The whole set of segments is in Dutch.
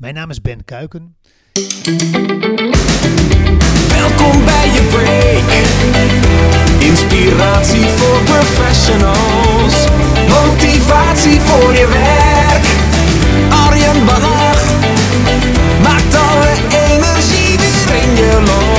Mijn naam is Ben Kuiken. Welkom bij je break. Inspiratie voor professionals. Motivatie voor je werk. Arjen Bach maakt alle energie weer in je los.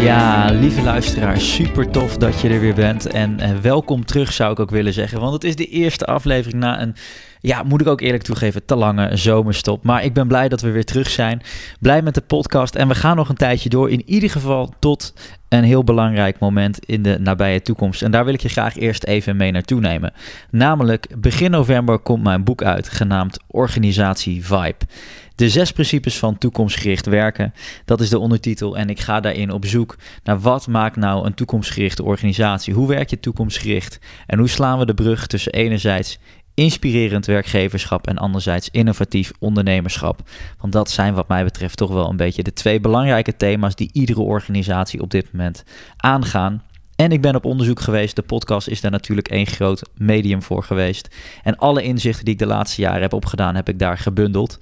Ja, lieve luisteraar, super tof dat je er weer bent. En welkom terug zou ik ook willen zeggen. Want het is de eerste aflevering na een, ja, moet ik ook eerlijk toegeven, te lange zomerstop. Maar ik ben blij dat we weer terug zijn. Blij met de podcast. En we gaan nog een tijdje door. In ieder geval tot een heel belangrijk moment in de nabije toekomst. En daar wil ik je graag eerst even mee naartoe nemen. Namelijk, begin november komt mijn boek uit, genaamd Organisatie Vibe. De zes principes van toekomstgericht werken, dat is de ondertitel. En ik ga daarin op zoek naar wat maakt nou een toekomstgerichte organisatie? Hoe werk je toekomstgericht? En hoe slaan we de brug tussen enerzijds inspirerend werkgeverschap en anderzijds innovatief ondernemerschap? Want dat zijn wat mij betreft toch wel een beetje de twee belangrijke thema's die iedere organisatie op dit moment aangaan. En ik ben op onderzoek geweest. De podcast is daar natuurlijk één groot medium voor geweest. En alle inzichten die ik de laatste jaren heb opgedaan, heb ik daar gebundeld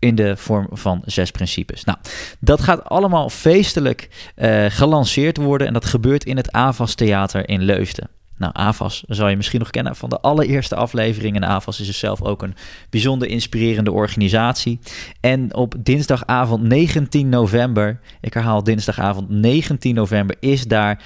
in de vorm van zes principes. Nou, dat gaat allemaal feestelijk uh, gelanceerd worden en dat gebeurt in het AVAS Theater in Leusden. Nou, AVAS zal je misschien nog kennen van de allereerste aflevering. En AVAS is dus zelf ook een bijzonder inspirerende organisatie. En op dinsdagavond 19 november, ik herhaal dinsdagavond 19 november, is daar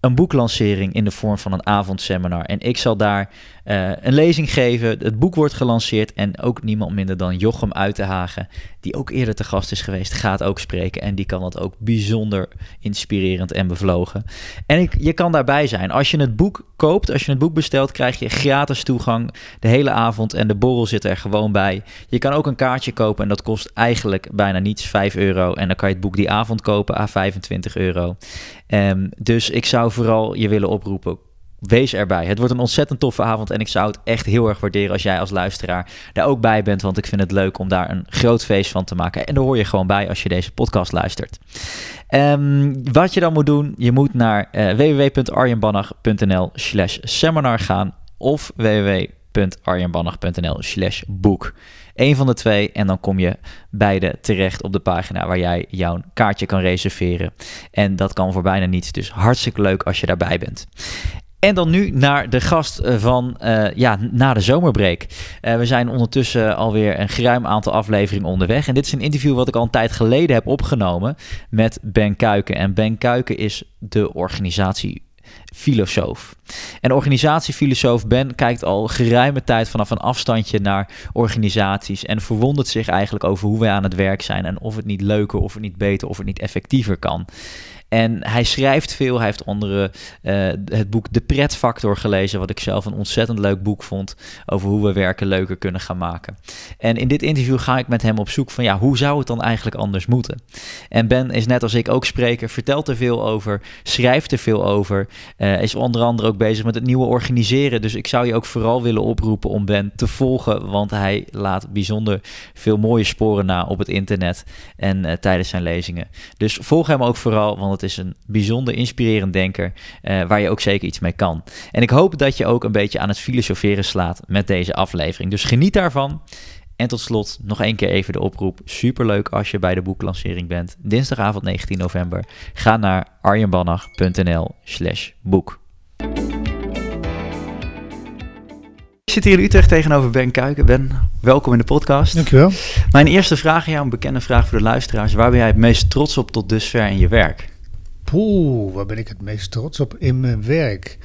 een boeklancering in de vorm van een avondseminar. En ik zal daar uh, een lezing geven. Het boek wordt gelanceerd en ook niemand minder dan Jochem Uitenhagen, die ook eerder te gast is geweest, gaat ook spreken. En die kan dat ook bijzonder inspirerend en bevlogen. En ik, je kan daarbij zijn. Als je het boek koopt, als je het boek bestelt, krijg je gratis toegang de hele avond en de borrel zit er gewoon bij. Je kan ook een kaartje kopen en dat kost eigenlijk bijna niets, 5 euro. En dan kan je het boek die avond kopen à 25 euro. Um, dus ik zou vooral je willen oproepen wees erbij. Het wordt een ontzettend toffe avond en ik zou het echt heel erg waarderen als jij als luisteraar daar ook bij bent, want ik vind het leuk om daar een groot feest van te maken. En daar hoor je gewoon bij als je deze podcast luistert. Um, wat je dan moet doen, je moet naar uh, www.arjenbannach.nl slash seminar gaan of www.arjenbannach.nl slash boek. Eén van de twee en dan kom je beide terecht op de pagina waar jij jouw kaartje kan reserveren. En dat kan voor bijna niets, dus hartstikke leuk als je daarbij bent. En dan nu naar de gast van uh, ja, na de zomerbreak. Uh, we zijn ondertussen alweer een geruim aantal afleveringen onderweg. En dit is een interview wat ik al een tijd geleden heb opgenomen met Ben Kuiken. En Ben Kuiken is de organisatiefilosoof. En organisatiefilosoof Ben kijkt al geruime tijd vanaf een afstandje naar organisaties en verwondert zich eigenlijk over hoe wij aan het werk zijn en of het niet leuker, of het niet beter, of het niet effectiever kan. En hij schrijft veel. Hij heeft onder uh, het boek De Pretfactor gelezen, wat ik zelf een ontzettend leuk boek vond over hoe we werken leuker kunnen gaan maken. En in dit interview ga ik met hem op zoek van ja, hoe zou het dan eigenlijk anders moeten? En Ben is net als ik ook spreker, vertelt er veel over, schrijft er veel over, uh, is onder andere ook bezig met het nieuwe organiseren. Dus ik zou je ook vooral willen oproepen om Ben te volgen, want hij laat bijzonder veel mooie sporen na op het internet en uh, tijdens zijn lezingen. Dus volg hem ook vooral, want het is een bijzonder inspirerend denker uh, waar je ook zeker iets mee kan. En ik hoop dat je ook een beetje aan het filosoferen slaat met deze aflevering. Dus geniet daarvan. En tot slot nog één keer even de oproep. Superleuk als je bij de boeklancering bent. Dinsdagavond 19 november. Ga naar arjenbannach.nl slash boek. Ik zit hier in Utrecht tegenover Ben Kuiken. Ben, welkom in de podcast. Dankjewel. Mijn eerste vraag aan jou, een bekende vraag voor de luisteraars. Waar ben jij het meest trots op tot dusver in je werk? Poeh, waar ben ik het meest trots op in mijn werk?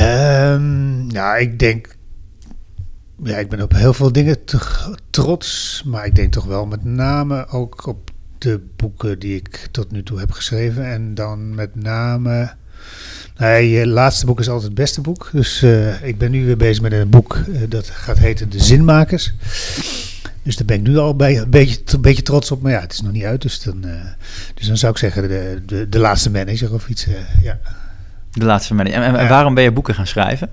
Um, nou, ik denk. Ja, ik ben op heel veel dingen trots. Maar ik denk toch wel met name ook op de boeken die ik tot nu toe heb geschreven. En dan met name. Nou, je laatste boek is altijd het beste boek. Dus uh, ik ben nu weer bezig met een boek uh, dat gaat heten De Zinmakers. Dus daar ben ik nu al bij, een, beetje, een beetje trots op. Maar ja, het is nog niet uit. Dus dan, uh, dus dan zou ik zeggen de, de, de laatste manager of iets. Ja. De laatste manager. En, en ja. waarom ben je boeken gaan schrijven?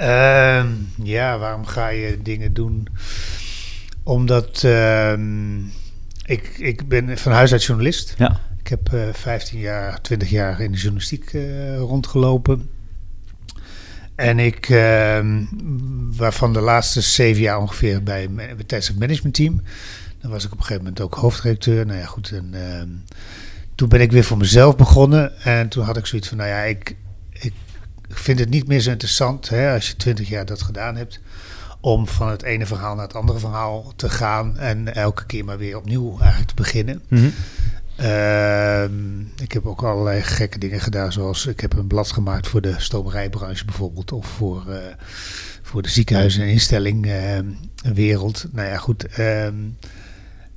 Uh, ja, waarom ga je dingen doen? Omdat ik, ik ben van huis uit journalist. Ja. Ik heb eh 15 jaar, 20 jaar in de journalistiek eh, rondgelopen. En ik, ehm, waarvan de laatste zeven jaar ongeveer bij het tijdschrift Management Team. Dan was ik op een gegeven moment ook hoofdredacteur. Nou ja, goed. En, ehm, toen ben ik weer voor mezelf begonnen. En toen had ik zoiets van, nou ja, ik, ik vind het niet meer zo interessant hè, als je 20 jaar dat gedaan hebt. Om van het ene verhaal naar het andere verhaal te gaan. En elke keer maar weer opnieuw eigenlijk te beginnen. Mhm. Ehm, ik heb ook allerlei gekke dingen gedaan, zoals ik heb een blad gemaakt voor de stomerijbranche bijvoorbeeld, of voor, eh, voor de ziekenhuizen en instelling ehm, wereld. Nou ja, goed. ehm,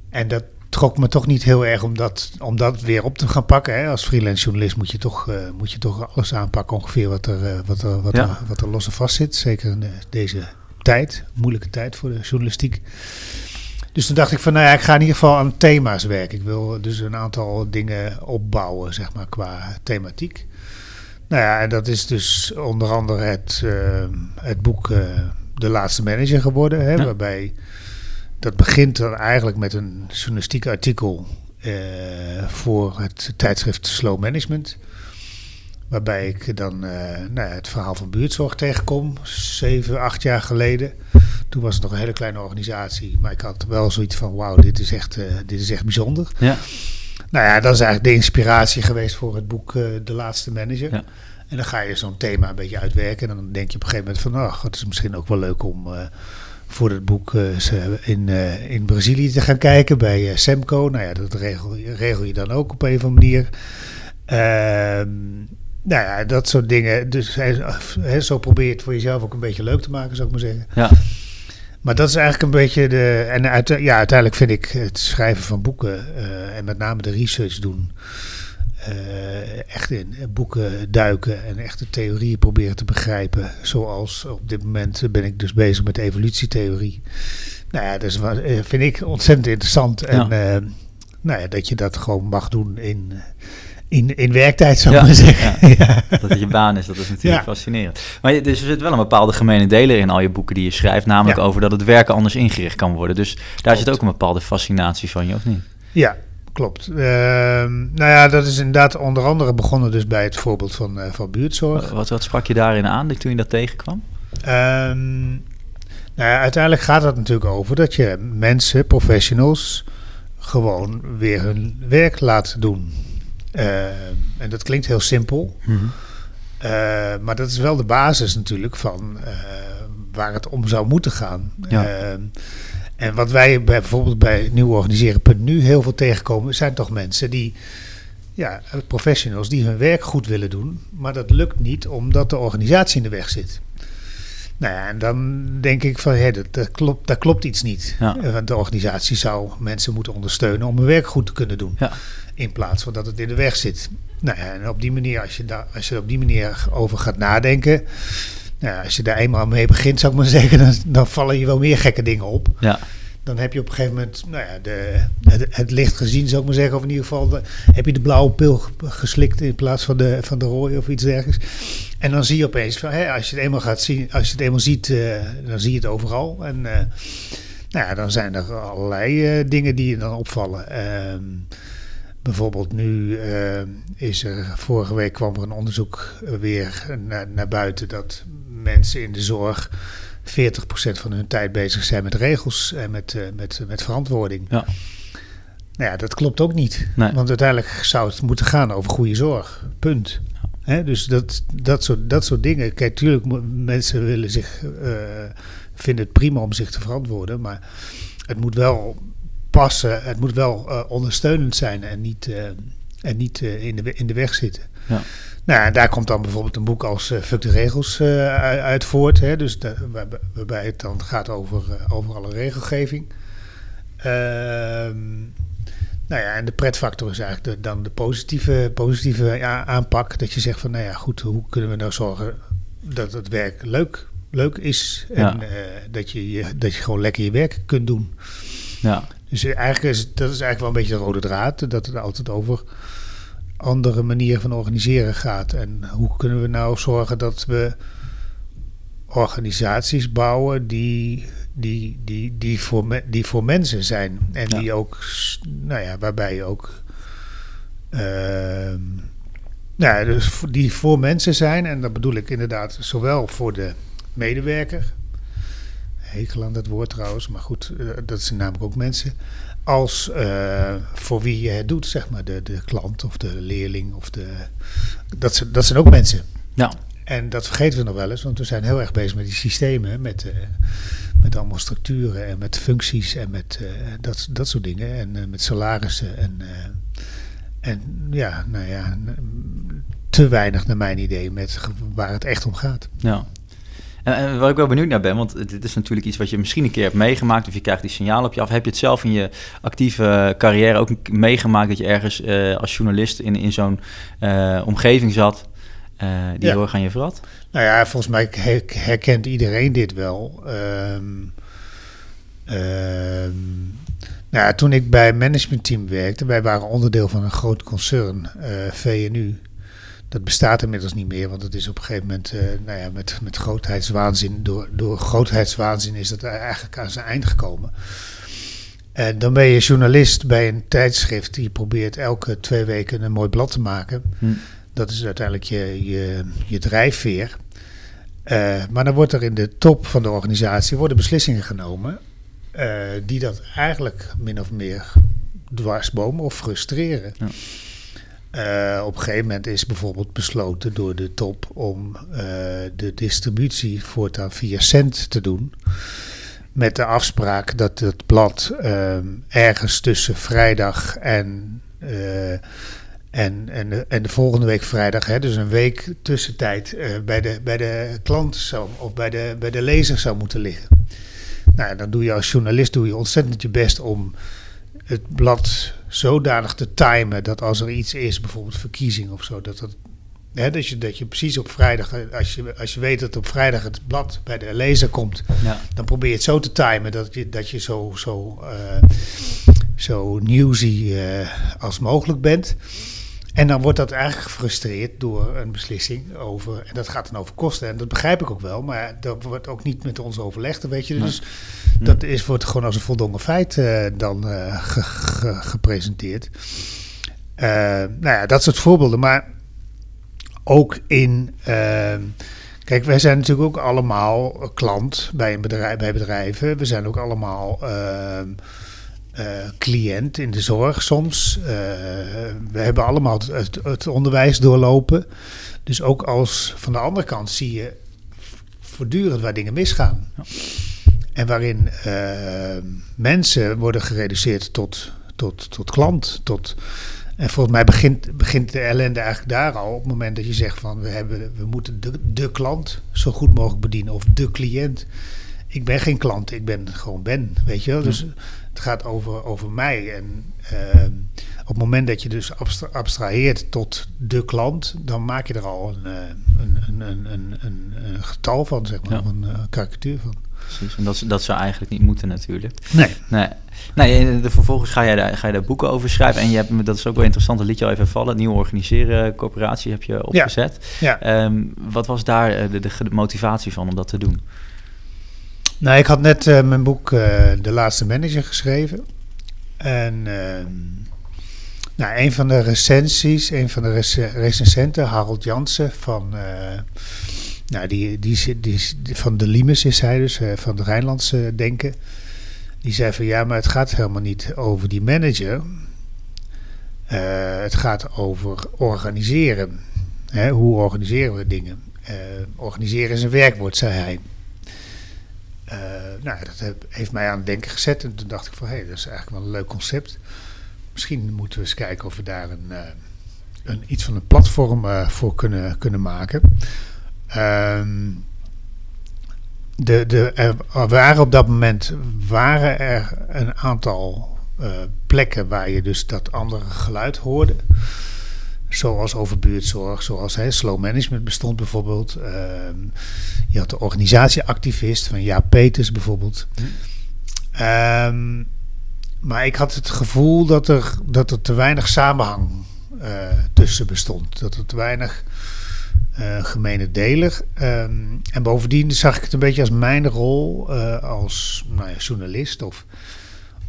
en dat trok me toch niet heel erg om dat, om dat weer op te gaan pakken. Hè. Als freelance journalist moet je toch, eh, moet je toch alles aanpakken, ongeveer wat er, eh, wat er, wat Ja. er, wat er los en vast zit. Zeker in eh, deze tijd, moeilijke tijd voor de journalistiek. Dus toen dacht ik van, nou ja, ik ga in ieder geval aan thema's werken. Ik wil dus een aantal dingen opbouwen, zeg maar, qua thematiek. Nou ja, en dat is dus onder andere het, eh, het boek eh, De Laatste Manager geworden. Hè, Ja. Waarbij dat begint dan eigenlijk met een journalistiek artikel eh, voor het tijdschrift Slow Management. Waarbij ik dan eh, nou ja, het verhaal van buurtzorg tegenkom, zeven, acht jaar geleden. Toen was het nog een hele kleine organisatie, maar ik had wel zoiets van: wauw, dit, is echt, eh, dit is echt bijzonder. Ja. Nou ja, dat is eigenlijk de inspiratie geweest voor het boek eh, De Laatste Manager. Ja. En dan ga je zo'n thema een beetje uitwerken. En dan denk je op een gegeven moment van, oh, het is misschien ook wel leuk om voor het boek in, in Brazilië te gaan kijken bij Semco. Nou ja, dat regel, regel je dan ook op een of andere manier. Ehm, nou ja, dat soort dingen. Dus hè, zo probeer je het voor jezelf ook een beetje leuk te maken, zou ik maar zeggen. Ja. Maar dat is eigenlijk een beetje de. En uit, ja, uiteindelijk vind ik het schrijven van boeken eh, en met name de research doen. eh, echt in boeken duiken en echt de theorieën proberen te begrijpen. Zoals op dit moment ben ik dus bezig met evolutietheorie. Nou ja, dat eh, vind ik ontzettend interessant. En nou ja, dat je dat gewoon mag doen in, in, in werktijd, zou ik Ja, maar zeggen. Ja. Dat het je baan is, dat is natuurlijk Ja. fascinerend. Maar je- dus er zit wel een bepaalde gemene deler in al je boeken die je schrijft, namelijk over dat het werken anders ingericht kan worden. Dus daar Klopt. zit ook een bepaalde fascinatie van je, of niet? Ja, klopt. Ehm, nou ja, dat is inderdaad onder andere begonnen dus bij het voorbeeld van, eh, van buurtzorg. Wat, wat sprak je daarin aan toen je dat tegenkwam? Ehm, nou ja, uiteindelijk gaat het natuurlijk over dat je mensen, professionals, gewoon weer hun werk laat doen. Ehm, en dat klinkt heel simpel, eh, maar dat is wel de basis natuurlijk van eh, waar het om zou moeten gaan. Ja. Ehm, en wat wij bij, bijvoorbeeld bij Nieuw Organiseren.nu heel veel tegenkomen, zijn toch mensen die, ja, professionals die hun werk goed willen doen, maar dat lukt niet omdat de organisatie in de weg zit. Nou ja, en dan denk ik van, hé, dat, dat klopt, daar klopt iets niet. Ja. Eh, Want de organisatie zou mensen moeten ondersteunen om hun werk goed te kunnen doen. Ja. In plaats van dat het in de weg zit. Nou ja, en op die manier, als je, daar, als je op die manier over gaat nadenken. Nou ja, als je daar eenmaal mee begint, zou ik maar zeggen, dan, dan vallen je wel meer gekke dingen op. Ja, Dan heb je op een gegeven moment nou ja, de, het, licht gezien, zou ik maar zeggen. Of in ieder geval heb je de blauwe pil ge- geslikt in plaats van de, van de rode of iets dergelijks. En dan zie je opeens, van, als je het eenmaal gaat zien, als je het eenmaal ziet, eh, dan zie je het overal. En eh, nou ja, dan zijn er allerlei eh, dingen die je dan opvallen. Ehm, bijvoorbeeld nu is er, vorige week kwam er een onderzoek weer naar, naar buiten dat mensen in de zorg 40% van hun tijd bezig zijn met regels en met, eh, met, met verantwoording. Ja. Nou ja, dat klopt ook niet. Nee. Want uiteindelijk zou het moeten gaan over goede zorg. Punt. Hè, dus dat, dat, soort, dat soort dingen. Kijk, tuurlijk, mo- mensen willen zich, eh, vinden het prima om zich te verantwoorden. Maar het moet wel passen. Het moet wel eh, ondersteunend zijn en niet, eh, en niet eh, in, de, in de weg zitten. Ja. Nou, daar komt dan bijvoorbeeld een boek als eh, Fuck de Regels eh, uit, voort. Hè? Dus waar- waarbij het dan gaat over, eh, over alle regelgeving. Ehm, nou ja, en de pretfactor is eigenlijk de, dan de positieve, positieve ja, aanpak. Dat je zegt van, nou ja, goed, hoe kunnen we nou zorgen dat het werk leuk, leuk is. En Ja. dat, je, je- dat je gewoon lekker je werk kunt doen. ja, Dus eigenlijk is dat is eigenlijk wel een beetje de rode draad. Dat het altijd over andere manieren van organiseren gaat. En hoe kunnen we nou zorgen dat we organisaties bouwen die, die, die, die, voor, me- die voor mensen zijn. En Ja. die ook, nou ja, waarbij je ook ehm, nou, ja, dus die voor mensen zijn. En dat bedoel ik inderdaad zowel voor de medewerker. Hekel aan dat woord trouwens, maar goed, eh, dat zijn namelijk ook mensen. Als eh, voor wie je het doet, zeg maar, de, de klant of de leerling. Of de, dat, zijn, dat zijn ook mensen. Ja, En dat vergeten we nog wel eens, want we zijn heel erg bezig met die systemen, met, eh, met allemaal structuren en met functies en met dat, dat soort dingen. En met salarissen en, en ja, nou ja, te weinig naar mijn idee met waar het echt om gaat. ja. En, en waar ik wel benieuwd naar ben, want dit is natuurlijk iets wat je misschien een keer hebt meegemaakt, of je krijgt die signalen op je af. Heb je het zelf in je actieve carrière ook meegemaakt dat je ergens eh, als journalist in, in zo'n eh, omgeving zat eh, die Ja. heel erg aan je verrat? Nou ja, volgens mij her- herkent iedereen dit wel. Ehm, ehm, nou ja, toen ik bij een managementteam werkte, wij waren onderdeel van een groot concern, eh, VNU. Dat bestaat inmiddels niet meer, want het is op een gegeven moment, eh, nou ja, met, met grootheidswaanzin, door, door grootheidswaanzin is dat eigenlijk aan zijn eind gekomen. En dan ben je journalist bij een tijdschrift die probeert elke twee weken een mooi blad te maken. Hm. Dat is uiteindelijk je, je, je drijfveer. Eh, maar dan wordt er in de top van de organisatie worden beslissingen genomen eh, die dat eigenlijk min of meer dwarsbomen of frustreren. Ja. Eh, op een gegeven moment is bijvoorbeeld besloten door de top om eh, de distributie voortaan via cent te doen. Met de afspraak dat het blad ehm, ergens tussen vrijdag en, eh, en, en, de, en de volgende week vrijdag, hè, dus een week tussentijd, eh, bij, de, bij de klant zou, of bij de, bij de lezer zou moeten liggen. Nou, dan doe je als journalist doe je ontzettend je best om het blad zodanig te timen dat als er iets is, bijvoorbeeld verkiezing of zo, dat, dat, hè, dat, je, dat je precies op vrijdag, als je, als je weet dat op vrijdag het blad bij de lezer komt, Ja. dan probeer je het zo te timen dat je, dat je zo, zo, eh, zo newsy eh, als mogelijk bent. En dan wordt dat eigenlijk gefrustreerd door een beslissing over, en dat gaat dan over kosten, en dat begrijp ik ook wel, maar dat wordt ook niet met ons overlegd, weet je. Nee. Dus dat is, wordt gewoon als een voldongen feit eh, dan eh, ge- ge- gepresenteerd. Eh, nou ja, dat soort voorbeelden, maar ook in. ehm, kijk, wij zijn natuurlijk ook allemaal klant bij, een bedrijf, bij bedrijven. We zijn ook allemaal ehm, eh, cliënt in de zorg soms. Eh, we hebben allemaal het, het, het onderwijs doorlopen. Dus ook als van de andere kant zie je voortdurend waar dingen misgaan. En waarin eh, mensen worden gereduceerd tot, tot, tot klant. Tot, en volgens mij begint, begint de ellende eigenlijk daar al. Op het moment dat je zegt van we, hebben, we moeten de, de klant zo goed mogelijk bedienen. Of de cliënt. Ik ben geen klant, ik ben gewoon Ben. Weet je wel? Dus het gaat over, over mij. En ehm, op het moment dat je dus abstra- abstraheert tot de klant, dan maak je er al een, eh, een, een, een, een, een, een getal van, zeg maar, Ja. een eh, karikatuur van. Precies. En dat, dat zou eigenlijk niet moeten natuurlijk. Nee. Nee. nee en de, vervolgens ga je, daar, ga je daar boeken over schrijven. En je hebt, dat is ook wel interessant, dat liet je al even vallen. Nieuwe organiseren corporatie heb je opgezet. Ja. Ehm, wat was daar eh, de, de, de motivatie van om dat te doen? Nou, ik had net eh, mijn boek eh, De Laatste Manager geschreven. En ehm, nou, een van de recensies, een van de rec- recensenten, Harold Jansen van, eh, nou, die, die, die, die- van de Limes is hij dus, van de Rijnlandse Denken. Die zei van ja, maar het gaat helemaal niet over die manager. Het gaat over organiseren. Hè, hoe organiseren we dingen? Organiseren is een werkwoord, zei hij. Eh, nou, dat heeft mij aan het denken gezet. En toen dacht ik van, hé, dat is eigenlijk wel een leuk concept. Misschien moeten we eens kijken of we daar een, eh, een, iets van een platform eh, voor kunnen, kunnen maken. Ehm, de, de, er waren op dat moment waren er een aantal plekken waar je dus dat andere geluid hoorde. Zoals over buurtzorg, zoals hè, slow management bestond bijvoorbeeld. Ehm, je had de organisatieactivist van Jaap Peters bijvoorbeeld. Ehm, maar ik had het gevoel dat er, dat er te weinig samenhang eh, tussen bestond. Dat er te weinig eh gemene delen. Ehm, en bovendien zag ik het een beetje als mijn rol eh, als nou ja, journalist. Of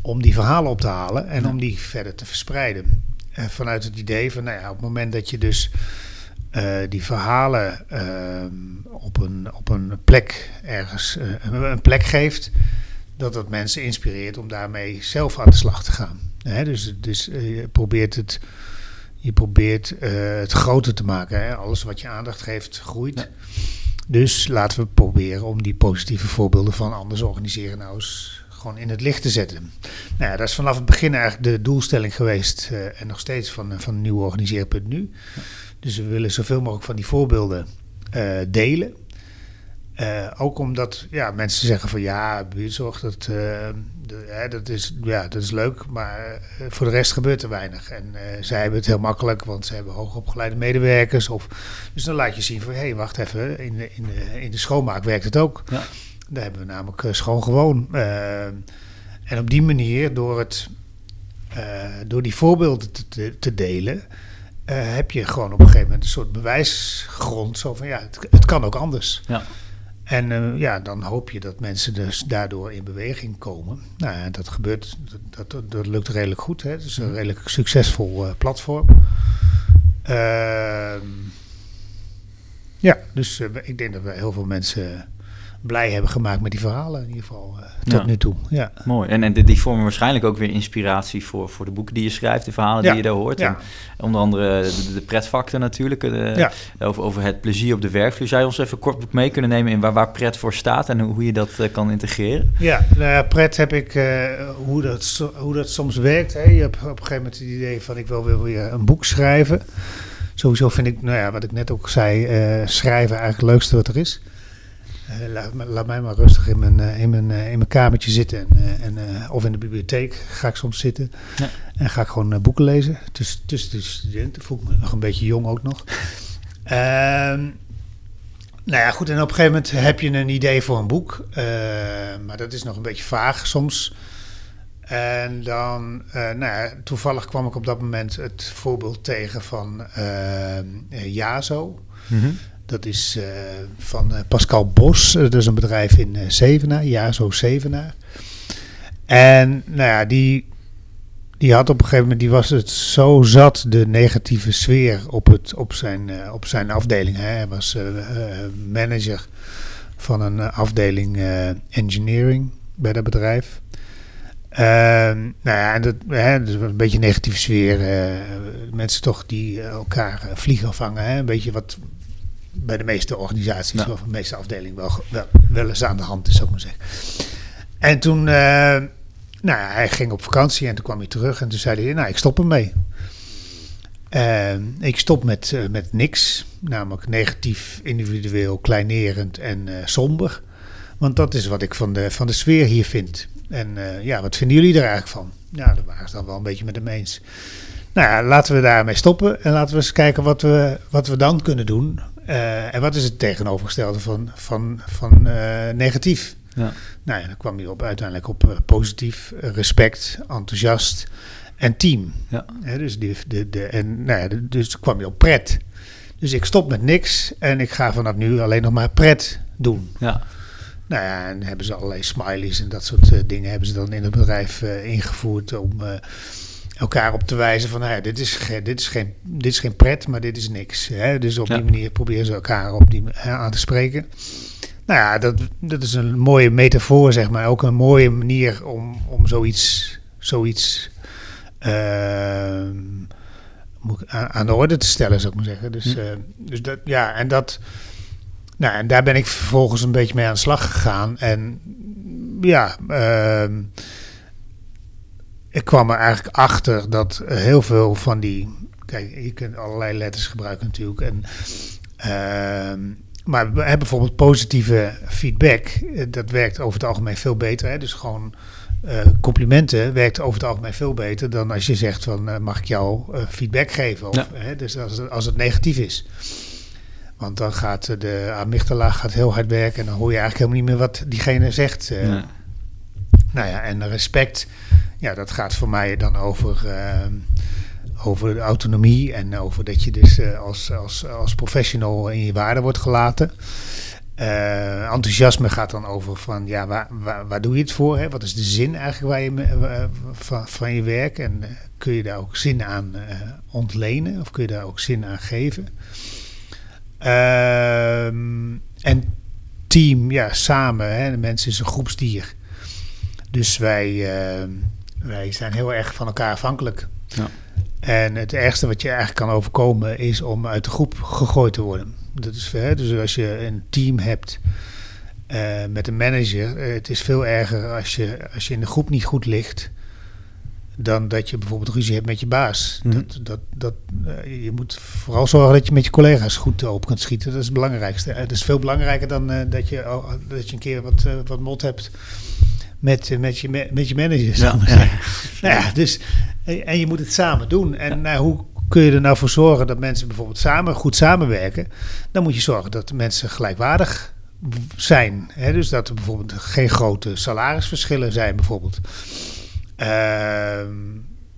om die verhalen op te halen en Ja. om die verder te verspreiden. Eh, vanuit het idee van, nou ja, op het moment dat je dus eh, die verhalen ehm, op, een, op een plek ergens eh, een plek geeft, dat dat mensen inspireert om daarmee zelf aan de slag te gaan. Hè, dus dus je probeert het, je probeert het groter te maken. Hè. Alles wat je aandacht geeft, groeit. Dus laten we proberen om die positieve voorbeelden van anders organiseren nou eens gewoon in het licht te zetten. Nou ja, dat is vanaf het begin eigenlijk de doelstelling geweest eh, en nog steeds van, van Nieuw Organiseren.nu. Dus we willen zoveel mogelijk van die voorbeelden eh, delen. Eh, ook omdat ja, mensen zeggen van ja, buurtzorg, dat, de- hè, dat, is, ja, dat is leuk, maar voor de rest gebeurt er weinig. En zij hebben het heel makkelijk, want ze hebben hoogopgeleide medewerkers. Of, dus dan laat je zien van hé, hey, wacht even, in de, in, de, in de schoonmaak werkt het ook. Ja. Daar hebben we namelijk eh, schoon gewoon. Eh, en op die manier, door, het, eh, door die voorbeelden te, te, delen, heb je gewoon op een gegeven moment een soort bewijsgrond. Zo van ja, het, het kan ook anders. Ja. En ja, dan hoop je dat mensen dus daardoor in beweging komen. Nou ja, dat gebeurt, dat, dat, dat lukt redelijk goed. Hè? Het is een redelijk succesvol platform. Ehm, ja, dus ik denk dat we heel veel mensen blij hebben gemaakt met die verhalen in ieder geval eh, tot Ja. nu toe. Ja. Mooi. En, en die, die vormen waarschijnlijk ook weer inspiratie voor, voor de boeken die je schrijft, de verhalen Ja. die je daar hoort. Ja. En onder andere de, de pretfactor natuurlijk, de, Ja. over, over het plezier op de werkvloer. Zou je ons even kort mee kunnen nemen in waar, waar pret voor staat en hoe, hoe je dat eh, kan integreren? Ja, nou ja, pret heb ik eh, hoe, dat, hoe dat soms werkt. Hè. Je hebt op een gegeven moment het idee van ik wil weer weer een boek schrijven. Sowieso vind ik, nou ja, wat ik net ook zei, eh, schrijven eigenlijk het leukste wat er is. Eh, laat, mij maar rustig in mijn, eh, in mijn, eh, in mijn kamertje zitten. En, en, of in de bibliotheek ga ik soms zitten. Ja. En ga ik gewoon boeken lezen. Tussen, tussen de studenten voel ik me nog een beetje jong ook nog. Ehm, nou ja, goed. En op een gegeven moment heb je een idee voor een boek. maar dat is nog een beetje vaag soms. En dan, nou ja, toevallig kwam ik op dat moment het voorbeeld tegen van eh, Jazo. Dat is eh, van eh, Pascal Bos. Eh, dat is een bedrijf in Zevenaar, Jazo Zevenaar. En nou ja, die, die had op een gegeven moment, die was het zo zat, de negatieve sfeer op, het, op, zijn, op zijn afdeling. Hè. Hij was manager van een afdeling engineering bij dat bedrijf. Ehm, nou ja, en dat, hè, dus een beetje negatieve sfeer. mensen toch die elkaar vliegen vangen. Hè, een beetje wat bij de meeste organisaties, Ja. of de meeste afdelingen, wel, wel, wel eens aan de hand is, zou ik maar zeggen. En toen, eh, nou ja, hij ging op vakantie en toen kwam hij terug en toen zei hij, nou, ik stop ermee. Ehm, ik stop met, eh, met niks, namelijk negatief, individueel, kleinerend en somber. Want dat is wat ik van de, van de sfeer hier vind. En ja, wat vinden jullie er eigenlijk van? Ja, daar waren ze dan wel een beetje met hem eens. Nou ja, laten we daarmee stoppen en laten we eens kijken wat we, wat we dan kunnen doen. Eh, en wat is het tegenovergestelde van, van, van eh, negatief? Ja. Nou ja, dan kwam hij op, uiteindelijk op eh, positief, respect, enthousiast en team. Ja. Dus, die, de, de, en, nou ja, de- dus kwam je op pret. Dus ik stop met niks en ik ga vanaf nu alleen nog maar pret doen. Ja. Nou ja, en hebben ze allerlei smileys en dat soort dingen hebben ze dan in het bedrijf ingevoerd om elkaar op te wijzen van, nou ja, dit is, dit, is geen, dit is geen pret, maar dit is niks. Hè? Dus op Ja. die manier proberen ze elkaar op die, hè, aan te spreken. Nou ja, dat, dat is een mooie metafoor, zeg maar. Ook een mooie manier om, om zoiets, zoiets ehm, aan de orde te stellen, zou ik maar zeggen. Dus, Hm. eh, dus dat, ja, en dat... Nou, en daar ben ik vervolgens een beetje mee aan de slag gegaan. En ja, ehm, ik kwam er eigenlijk achter dat heel veel van die. Kijk, je kunt allerlei letters gebruiken natuurlijk. En, ehm, maar we hebben bijvoorbeeld positieve feedback. eh, Dat werkt over het algemeen veel beter. Hè? Dus gewoon eh, complimenten werkt over het algemeen veel beter dan als je zegt van eh, mag ik jou feedback geven? Of, Ja. hè? Dus als, het- als het negatief is. Want dan gaat de amygdala gaat heel hard werken en dan hoor je eigenlijk helemaal niet meer wat diegene zegt. eh. Nou ja, en respect, ja, dat gaat voor mij dan over, ehm, over de autonomie en over dat je dus eh, als, als, als professional in je waarde wordt gelaten. Eh, enthousiasme gaat dan over van, ja, waar, waar, waar doe je het voor? Hè? Wat is de zin eigenlijk waar je, eh, van, van je werk? En eh, kun je daar ook zin aan eh, ontlenen? Of kun je daar ook zin aan geven? Ehm, en team, ja, samen. Hè? De mens is een groepsdier. Dus wij, ehm, wij zijn heel erg van elkaar afhankelijk. Ja. En het ergste wat je eigenlijk kan overkomen is om uit de groep gegooid te worden. Dat is, hè, dus als je een team hebt eh, met een manager, eh, het is veel erger als je, als je in de groep niet goed ligt, dan dat je bijvoorbeeld ruzie hebt met je baas. Mhm. Dat, dat, dat, eh, je moet vooral zorgen dat je met je collega's goed op kunt schieten. Dat is het belangrijkste. Het is veel belangrijker dan dat, je, dat je een keer wat, wat mot hebt met, eh, met, je, met je manager. Ja. Nou ja, dus, en en je moet het samen doen. En nou, hoe kun je er nou voor zorgen dat mensen bijvoorbeeld samen goed samenwerken? Dan moet je zorgen dat de mensen gelijkwaardig zijn. Hè? Dus dat er bijvoorbeeld geen grote salarisverschillen zijn, bijvoorbeeld. Ehm,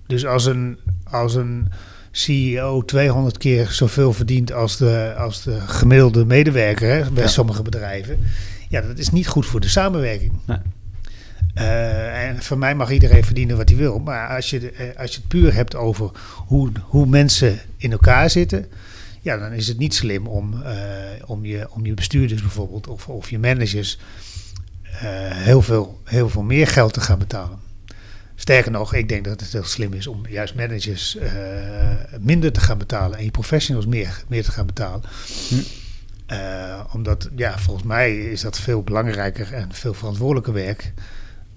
dus als een, als een CEO 200 keer zoveel verdient als de, als de gemiddelde medewerker hè, bij sommige bedrijven, ja, dat is niet goed voor de samenwerking. Nee. Eh, en voor mij mag iedereen verdienen wat hij wil. Maar als je, eh, als je het puur hebt over hoe, hoe mensen in elkaar zitten. Ja, dan is het niet slim om, eh, om, je, om je bestuurders bijvoorbeeld of, of je managers heel, veel, heel veel meer geld te gaan betalen. Sterker nog, ik denk dat het heel slim is om juist managers minder te gaan betalen en je professionals meer, meer te gaan betalen. Hm. Omdat, ja, volgens mij is dat veel belangrijker en veel verantwoordelijker werk.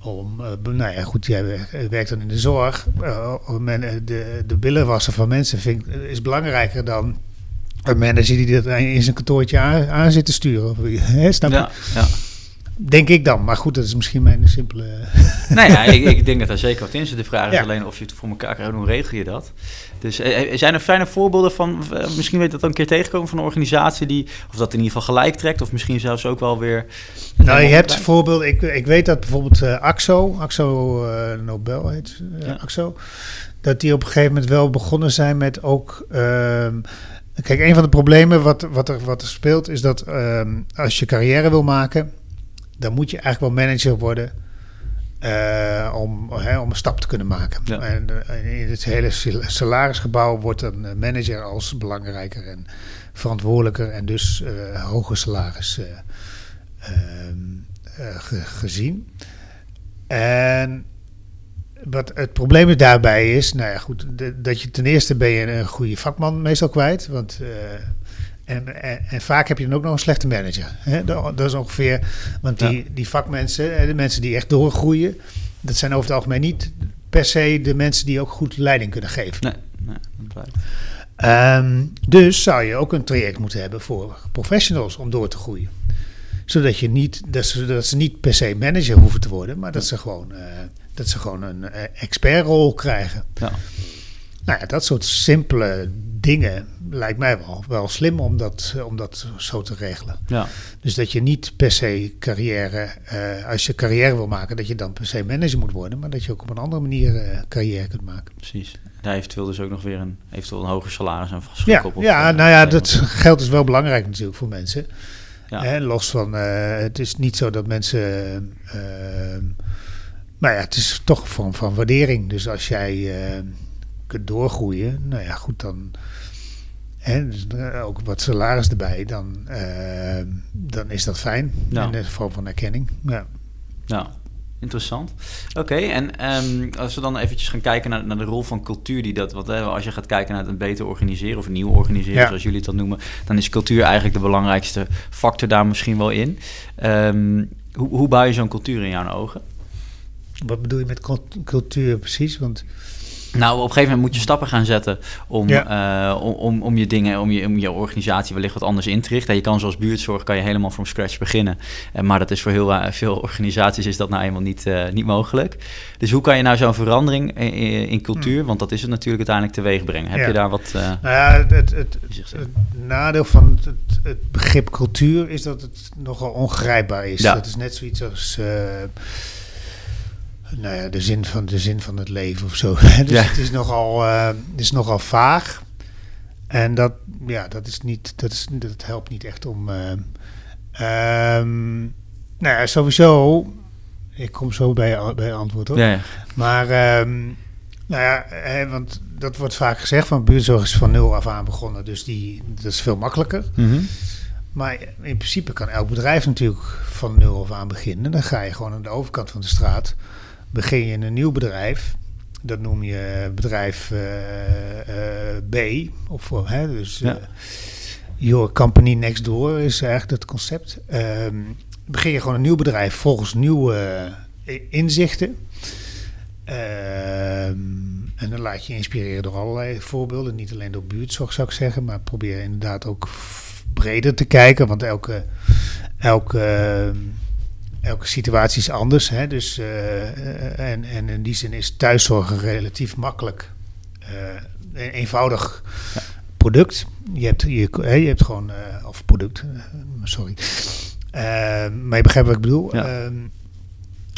Om, eh, nou ja, goed, jij werkt, dan in de zorg. Eh, men, eh, de, de billen wassen van mensen vind, is belangrijker dan een manager die dat in zijn kantoortje aan, zit te sturen. Snap je? Ja. Denk ik dan. Maar goed, dat is misschien mijn simpele... Nou ja, ik, ik denk dat daar zeker wat in zit. De vraag is Ja. alleen of je het voor elkaar krijgt. Hoe regel je dat? Dus eh, eh, zijn er fijne voorbeelden van... eh, misschien weet je dat dan een keer tegenkomen van een organisatie die... Of dat in ieder geval gelijk trekt. Of misschien zelfs ook wel weer... Nou, je hebt voorbeelden. Ik, ik weet dat bijvoorbeeld AXO, AXO Nobel heet Ja. AXO, dat die op een gegeven moment wel begonnen zijn met ook. ehm, kijk, een van de problemen wat, wat, er, wat er speelt is dat ehm, als je carrière wil maken, dan moet je eigenlijk wel manager worden. eh, om, hè, om een stap te kunnen maken. Ja. En eh, in het hele sal- salarisgebouw wordt een eh, manager als belangrijker en verantwoordelijker en dus eh hoger salaris eh, ehm, eh, ge- gezien. En wat het probleem is daarbij is, nou ja, goed, dat je ten eerste ben je een goede vakman meestal kwijt, want en, en, en vaak heb je dan ook nog een slechte manager. Hè? Dat, dat is ongeveer, want die, Ja. die vakmensen, de mensen die echt doorgroeien, dat zijn over het algemeen niet per se de mensen die ook goed leiding kunnen geven. Nee, nee, dat blijkt. Ehm, dus zou je ook een traject moeten hebben voor professionals om door te groeien. Zodat, je niet, dat, ze, dat ze niet per se manager hoeven te worden, maar dat ze gewoon, eh, dat ze gewoon een eh, expertrol krijgen. Ja. Nou ja, dat soort simpele dingen lijkt mij wel, wel slim om dat, om dat zo te regelen. Ja. Dus dat je niet per se carrière, eh, als je carrière wil maken, dat je dan per se manager moet worden, maar dat je ook op een andere manier eh, carrière kunt maken. Precies. Daar eventueel dus ook nog weer een, eventueel een hoger salaris Ja, vastgekoppeld. ja eh, nou ja, dat geld is wel belangrijk natuurlijk voor mensen. Ja. Hè, los van, het is niet zo dat mensen. maar ja, het is toch een vorm van waardering. Dus als jij eh, kunt doorgroeien, nou ja, goed, dan. Hè, dus, eh, ook wat salaris erbij, dan, eh, dan is dat fijn. In een vorm van erkenning. Ja. Ja, interessant. Oké, en ehm, als we dan eventjes gaan kijken naar, naar de rol van cultuur die dat, wat, hè, als je gaat kijken naar het beter organiseren of een nieuw organiseren, Ja. zoals jullie het dan noemen, dan is cultuur eigenlijk de belangrijkste factor daar misschien wel in. Ehm, hoe, hoe bouw je zo'n cultuur in jouw ogen? Wat bedoel je met cult- cultuur precies? Want Nou, op een gegeven moment moet je stappen gaan zetten om, Ja. eh, om, om, om je dingen, om je, om je organisatie wellicht wat anders in te richten. En je kan zoals buurtzorg kan je helemaal from scratch beginnen. Eh, maar dat is voor heel eh, veel organisaties is dat nou eenmaal niet, niet mogelijk. Dus hoe kan je nou zo'n verandering in, cultuur, want dat is het natuurlijk uiteindelijk teweeg brengen. Heb Hmm. Ja. je daar wat... nou ja, het, het, het, nadeel van het, begrip cultuur is dat het nogal ongrijpbaar is. Ja. Dat is net zoiets als nou ja, de, zin van, de zin van het leven of zo. dus Ja. het is nogal, het is nogal vaag. En dat, ja, dat, is niet, dat, is, dat helpt niet echt om, eh, Ehm, nou ja, sowieso. Ik kom zo bij, bij antwoord. Ja, ja. Maar, ehm, nou ja, hè, want dat wordt vaak gezegd van buurtzorg is van nul af aan begonnen. Dus die, dat is veel makkelijker. Mhm. Maar in principe kan elk bedrijf natuurlijk van nul af aan beginnen. Dan ga je gewoon aan de overkant van de straat. Begin je een nieuw bedrijf. Dat noem je bedrijf eh, eh, B. Of, eh, hè, dus Ja. Your Company Next Door is eigenlijk het concept. Ehm, begin je gewoon een nieuw bedrijf volgens nieuwe inzichten. Ehm, en dan laat je je inspireren door allerlei voorbeelden. Niet alleen door buurtzorg zou ik zeggen. Maar probeer inderdaad ook breder te kijken. Want elke, elke, elke situatie is anders. Hè? Dus, eh, en, en in die zin is thuiszorg relatief makkelijk. eh, een eenvoudig product. Je hebt, je, hè, je hebt gewoon... eh, of product, eh, sorry. Eh, maar je begrijpt wat ik bedoel. Ja. Ehm,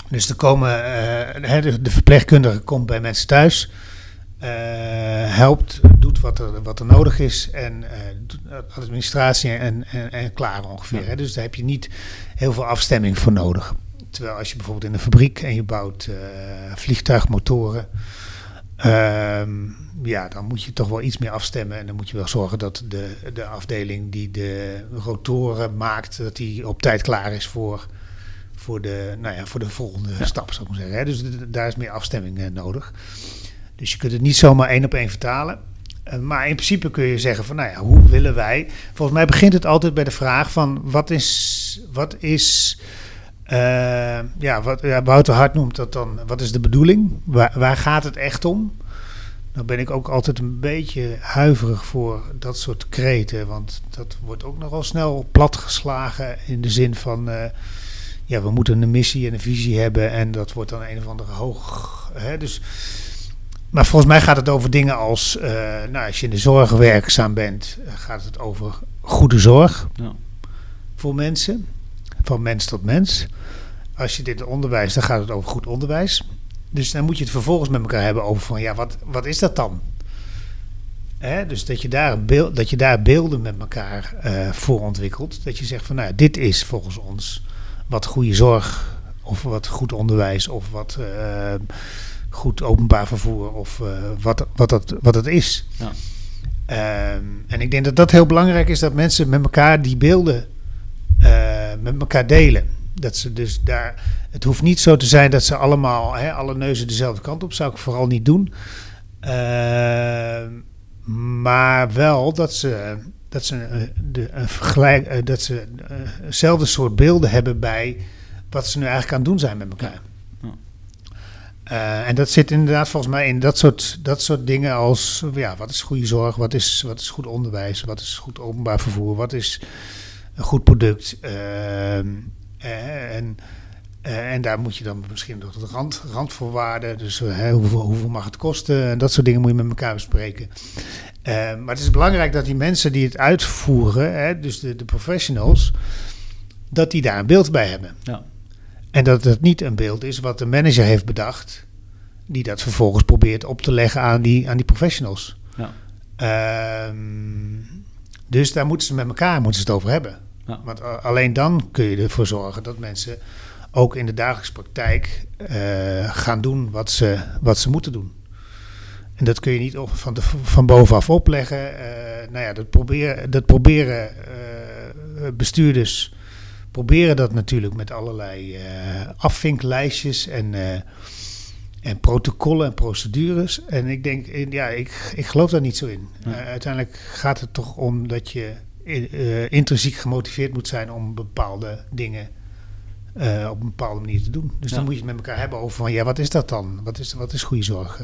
dus er komen, eh, de, de verpleegkundige komt bij mensen thuis, eh, helpt, doet wat er, wat er nodig is en eh, doet administratie en, en, en klaar ongeveer. Ja. Hè. Dus daar heb je niet heel veel afstemming voor nodig. Terwijl als je bijvoorbeeld in een fabriek en je bouwt eh, vliegtuigmotoren, ehm, ja, dan moet je toch wel iets meer afstemmen en dan moet je wel zorgen dat de, de afdeling die de rotoren maakt, dat die op tijd klaar is voor voor de, nou ja, voor de volgende stap, zou ik maar zeggen. Dus daar is meer afstemming eh, nodig. Dus je kunt het niet zomaar één op één vertalen. Eh, maar in principe kun je zeggen van, nou ja, hoe willen wij... Volgens mij begint het altijd bij de vraag van, wat is... Wat is eh, ja, wat ja, Wouter Hart noemt dat dan, wat is de bedoeling? Waar, gaat het echt om? Dan ben ik ook altijd een beetje huiverig voor dat soort kreten. Want dat wordt ook nogal snel platgeslagen in de zin van... eh, ja, we moeten een missie en een visie hebben en dat wordt dan een of andere hoog. Hè, dus, maar volgens mij gaat het over dingen als, eh, nou, als je in de zorg werkzaam bent, eh, gaat het over goede zorg Ja. voor mensen, van mens tot mens. Als je dit onderwijs, dan gaat het over goed onderwijs. Dus dan moet je het vervolgens met elkaar hebben over van, ja, wat, wat is dat dan? Hè, dus dat je, daar beeld, dat je daar beelden met elkaar eh, voor ontwikkelt. Dat je zegt van, nou, dit is volgens ons wat goede zorg of wat goed onderwijs of wat goed openbaar vervoer of eh, wat, wat, dat, wat het is. Ja. Ehm, en ik denk dat dat heel belangrijk is dat mensen met elkaar die beelden eh, met elkaar delen. Dat ze dus daar, het hoeft niet zo te zijn dat ze allemaal, hè, alle neuzen dezelfde kant op, zou ik vooral niet doen. Ehm, maar wel dat ze, dat ze, eh, de, een vergelijk, dat ze hetzelfde soort beelden hebben bij wat ze nu eigenlijk aan het doen zijn met elkaar. Eh, en dat zit inderdaad volgens mij in dat soort, dat soort dingen als, ja, wat is goede zorg, wat is, wat is goed onderwijs, wat is goed openbaar vervoer, wat is een goed product. Ehm, eh, en, eh, en daar moet je dan misschien nog de rand, randvoorwaarden, dus hoeveel, hoeveel mag het kosten en dat soort dingen moet je met elkaar bespreken. Maar het is belangrijk dat die mensen die het uitvoeren, hè, dus de, de professionals, dat die daar een beeld bij hebben. Ja. En dat het niet een beeld is wat de manager heeft bedacht, die dat vervolgens probeert op te leggen aan die, aan die professionals. Ja. Ehm, dus daar moeten ze met elkaar moeten ze het over hebben. Ja. Want alleen dan kun je ervoor zorgen dat mensen ook in de dagelijkse praktijk eh, gaan doen wat ze, wat ze moeten doen. En dat kun je niet van, de, van bovenaf opleggen. Eh, nou ja, dat proberen, dat proberen eh, bestuurders proberen dat natuurlijk met allerlei eh, afvinklijstjes en, eh, en protocollen en procedures. En ik denk, eh, ja, ik, ik geloof daar niet zo in. Ja. Uiteindelijk gaat het toch om dat je intrinsiek gemotiveerd moet zijn om bepaalde dingen op een bepaalde manier te doen. Dus Ja. dan moet je het met elkaar hebben over van, ja, wat is dat dan? Wat is, wat is goede zorg?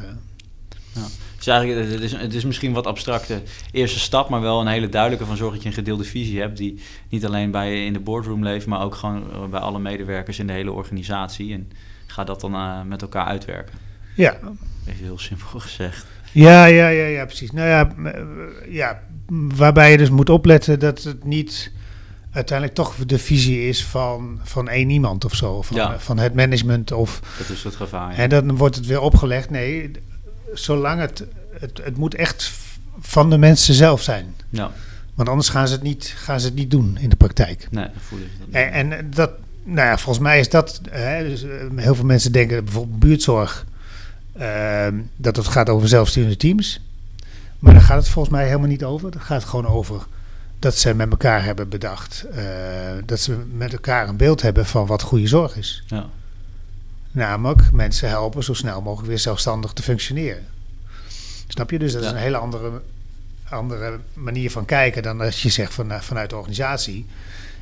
Eh? Dus eigenlijk, het is, het is misschien wat abstracte eerste stap, maar wel een hele duidelijke van zorg dat je een gedeelde visie hebt die niet alleen bij je in de boardroom leeft, maar ook gewoon eh, bij alle medewerkers in de hele organisatie. En ga dat dan eh, met elkaar uitwerken. Ja, Even heel simpel gezegd. Ja, ja, ja, ja, precies. Nou ja, eh, ja, waarbij je dus moet opletten dat het niet uiteindelijk toch de visie is van, van één iemand of zo. Van, Ja. van het management of... Dat is het gevaar. ja. En dan wordt het weer opgelegd. Nee, zolang het... Het, het moet echt van de mensen zelf zijn. Ja, Want anders gaan ze het niet, gaan ze het niet doen in de praktijk. Nee, dat. En, en dat, nou ja, volgens mij is dat. Hè, dus, eh, heel veel mensen denken bijvoorbeeld buurtzorg. ehm, dat het gaat over zelfsturende teams. Maar daar gaat het volgens mij helemaal niet over. Het gaat gewoon over dat ze met elkaar hebben bedacht. eh, dat ze met elkaar een beeld hebben van wat goede zorg is. Ja. Namelijk mensen helpen zo snel mogelijk weer zelfstandig te functioneren. Snap je? Dus dat is Ja. een hele andere, andere manier van kijken dan als je zegt van, vanuit de organisatie.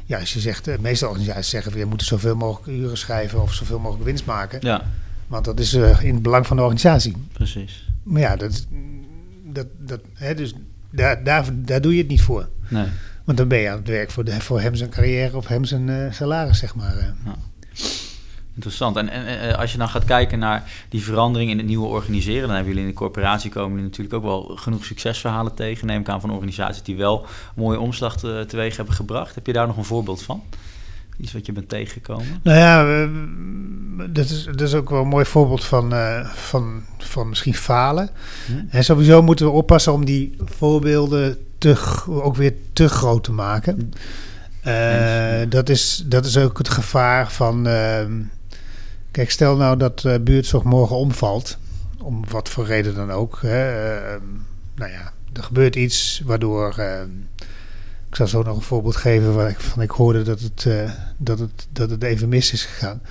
Ja, als je zegt, de meeste organisaties zeggen, we moeten zoveel mogelijk uren schrijven of zoveel mogelijk winst maken. ja, Want dat is eh, in het belang van de organisatie. precies. Maar ja, dat, dat, dat, hè, dus daar, daar, daar doe je het niet voor. Nee. Want dan ben je aan het werk voor, de, voor hem zijn carrière of hem zijn eh, salaris, zeg maar. eh. Interessant. En, en eh, als je dan gaat kijken naar die verandering in het nieuwe organiseren, dan hebben jullie in de corporatie komen jullie natuurlijk ook wel genoeg succesverhalen tegen. Neem ik aan van organisaties die wel mooie omslag te- teweeg hebben gebracht. Heb je daar nog een voorbeeld van? Iets wat je bent tegengekomen? Nou ja, eh, dat is, dat is ook wel een mooi voorbeeld van, eh, van, van misschien falen. Hm? En sowieso moeten we oppassen om die voorbeelden te, ook weer te groot te maken. Eh, Eens. dat, is, dat is ook het gevaar van... ehm, kijk, stel nou dat eh buurtzorg morgen omvalt. Om wat voor reden dan ook. Hè, ehm, nou ja, er gebeurt iets waardoor... ehm, ik zal zo nog een voorbeeld geven waar ik van ik hoorde dat het, eh, dat het, dat het even mis is gegaan.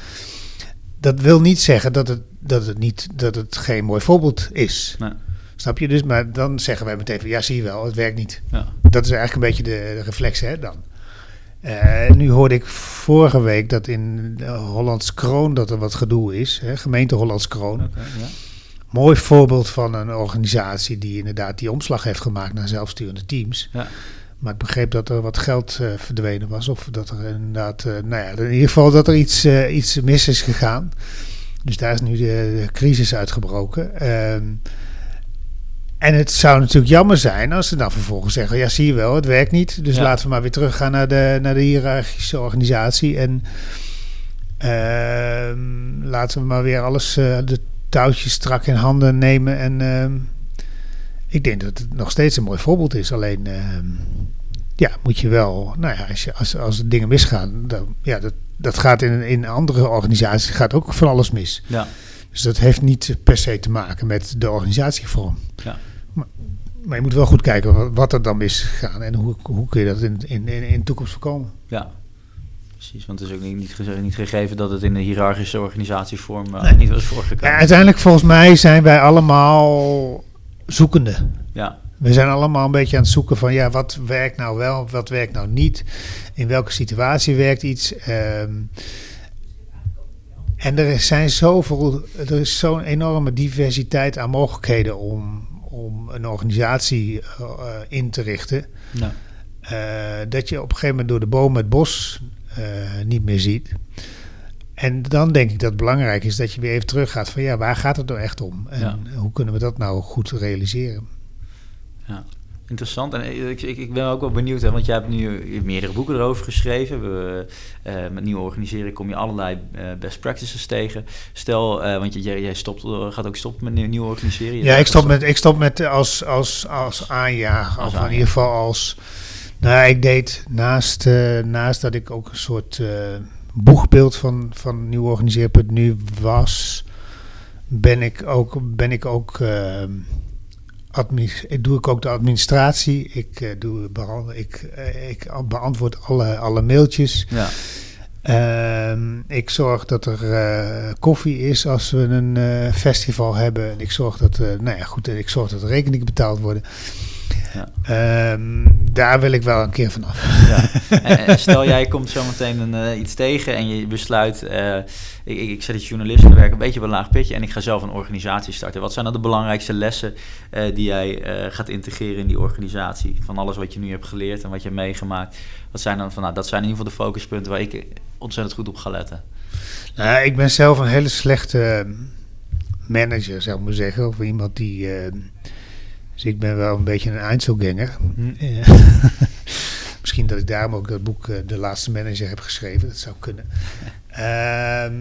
Dat wil niet zeggen dat het, dat het, niet, dat het geen mooi voorbeeld is. Nee. Snap je? Dus, maar dan zeggen wij meteen van ja, zie je wel, het werkt niet. Ja. Dat is eigenlijk een beetje de, de reflex hè, dan. Eh, nu hoorde ik vorige week dat in Hollands Kroon dat er wat gedoe is. Hè, gemeente Hollands Kroon. Ja. Mooi voorbeeld van een organisatie die inderdaad die omslag heeft gemaakt naar zelfsturende teams. Ja. Maar ik begreep dat er wat geld eh, verdwenen was. Of dat er inderdaad, eh, nou ja, in ieder geval dat er iets, iets mis is gegaan. Dus daar is nu de, de crisis uitgebroken. En het zou natuurlijk jammer zijn als ze dan vervolgens zeggen: ja, zie je wel, het werkt niet. Dus Ja. laten we maar weer teruggaan naar de, naar de hiërarchische organisatie. En ehm, laten we maar weer alles, eh, de touwtjes strak in handen nemen. En ehm, ik denk dat het nog steeds een mooi voorbeeld is. Alleen, ehm, ja, moet je wel, nou ja, als, je, als, als er dingen misgaan, dan, ja, dat, dat gaat in, in andere organisaties gaat ook van alles mis. Ja. Dus dat heeft niet per se te maken met de organisatievorm. Ja. Maar, maar je moet wel goed kijken wat, er dan mis is gegaan en hoe, hoe kun je dat in, in, in, de toekomst voorkomen. ja. Precies, want het is ook niet, niet, niet gegeven dat het in de hiërarchische organisatievorm eh, Nee. niet was Ja, voorgekomen. uiteindelijk, volgens mij, zijn wij allemaal zoekende. Ja, We zijn allemaal een beetje aan het zoeken van ja, wat werkt nou wel, wat werkt nou niet. In welke situatie werkt iets. ehm, en er zijn zoveel, er is zo'n enorme diversiteit aan mogelijkheden om, om een organisatie eh, eh, in te richten. ja. eh, dat je op een gegeven moment door de boom het bos niet meer ziet. En dan denk ik dat het belangrijk is dat je weer even teruggaat van ja, waar gaat het nou echt om? En Ja. hoe kunnen we dat nou goed realiseren? Interessant. En ik, ik, ik ben ook wel benieuwd, hè, want jij hebt nu hebt meerdere boeken erover geschreven. We, eh, met nieuw organiseren kom je allerlei eh, best practices tegen. Stel, eh, want je- jij, jij stopt, eh, gaat ook stoppen met nieuw, organiseren. Je Ja, ik stop met, ik stop met eh, als, als, als aanjager. Als of in ieder geval als. Nou, ik deed naast, eh, naast dat ik ook een soort eh, boegbeeld van, van Nieuw Organiseer.nu was, ben ik ook, ben ik ook eh, admi- doe ik ook de administratie. Ik, eh, doe, behandel, ik, eh, ik beantwoord alle, alle mailtjes. Ja, Ehm, ik zorg dat er eh, koffie is als we een festival hebben. En ik zorg dat, nou ja, goed, en ik zorg dat de rekeningen betaald worden. Ja. Ehm, daar wil ik wel een keer vanaf. ja. En, en stel jij komt zometeen een, eh, iets tegen en je besluit, eh, ik, ik, ik zet het journalistenwerk een beetje op een laag pitje en ik ga zelf een organisatie starten. Wat zijn dan de belangrijkste lessen eh, die jij gaat integreren in die organisatie? Van alles wat je nu hebt geleerd en wat je hebt meegemaakt. Wat zijn dan van, nou, dat zijn in ieder geval de focuspunten waar ik ontzettend goed op ga letten. Nou, ik ben zelf een hele slechte manager, zou ik maar zeggen. Of iemand die. Dus ik ben wel een beetje een Einzelganger. Eh, Misschien dat ik daarom ook dat boek eh, De Laatste Manager heb geschreven. Dat zou kunnen. Ehm,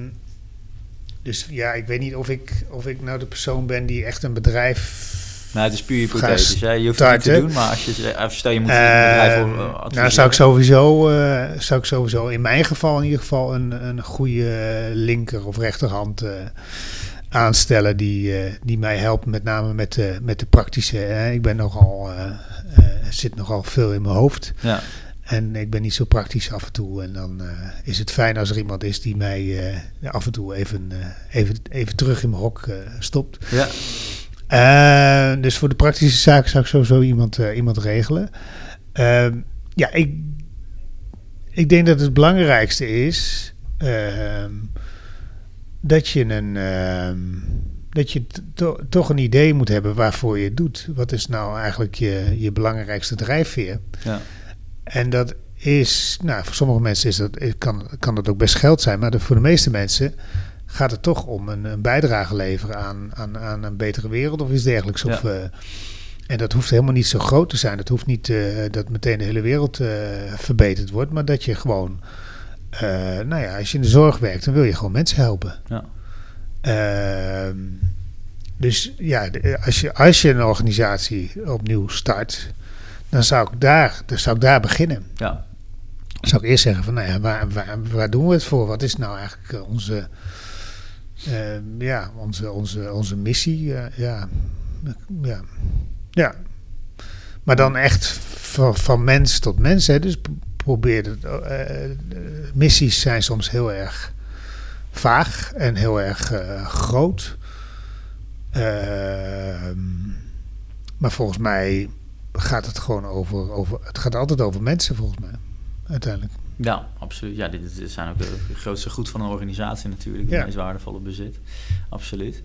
dus ja, ik weet niet of ik, of ik nou de persoon ben die echt een bedrijf Nou, het is puur hypothetisch. hè. Je hoeft het niet te doen, maar als je, als stel je moet een bedrijf Eh, voor, eh, adviseren. nou, zou ik, sowieso, eh, zou ik sowieso in mijn geval in ieder geval een, een goede linker of rechterhand eh, aanstellen die, eh, die mij helpt, met name met, de met de praktische. ik ben nogal, eh, eh, zit nogal veel in mijn hoofd. Ja, En ik ben niet zo praktisch af en toe. En dan is het fijn als er iemand is die mij af en toe even, even, even terug in mijn hok stopt. ja, dus voor de praktische zaken zou ik sowieso iemand, iemand regelen. Ehm, ja, ik, ik denk dat het belangrijkste is ehm, dat je een. ehm, dat je to- toch een idee moet hebben waarvoor je het doet. Wat is nou eigenlijk je, je belangrijkste drijfveer? ja, En dat is, nou, voor sommige mensen is dat, kan, kan dat ook best geld zijn, maar voor de meeste mensen gaat het toch om een, een bijdrage leveren aan, aan, aan een betere wereld of iets dergelijks. Ja. Of, eh, en dat hoeft helemaal niet zo groot te zijn. Het hoeft niet eh, dat meteen de hele wereld eh, verbeterd wordt, maar dat je gewoon, nou ja, als je in de zorg werkt, dan wil je gewoon mensen helpen. ja. Ehm, dus ja, als je, als je een organisatie opnieuw start, dan zou ik daar, dan zou ik daar beginnen. ja. Dan zou ik eerst zeggen van, nou ja, waar, waar, waar doen we het voor? Wat is nou eigenlijk eh, onze, ehm, ja, onze, onze, onze missie? Eh, ja, ja, ja. Maar dan echt van, van mens tot mens. Hè? Dus pro- probeer het. eh, eh, missies zijn soms heel erg vaag en heel erg eh, groot. Ehm, maar volgens mij gaat het gewoon over, over. Het gaat altijd over mensen, volgens mij. Uiteindelijk. Ja, absoluut. Ja, dit, dit zijn ook de grootste goed van een organisatie natuurlijk. Het Ja. meest waardevolle bezit. Absoluut.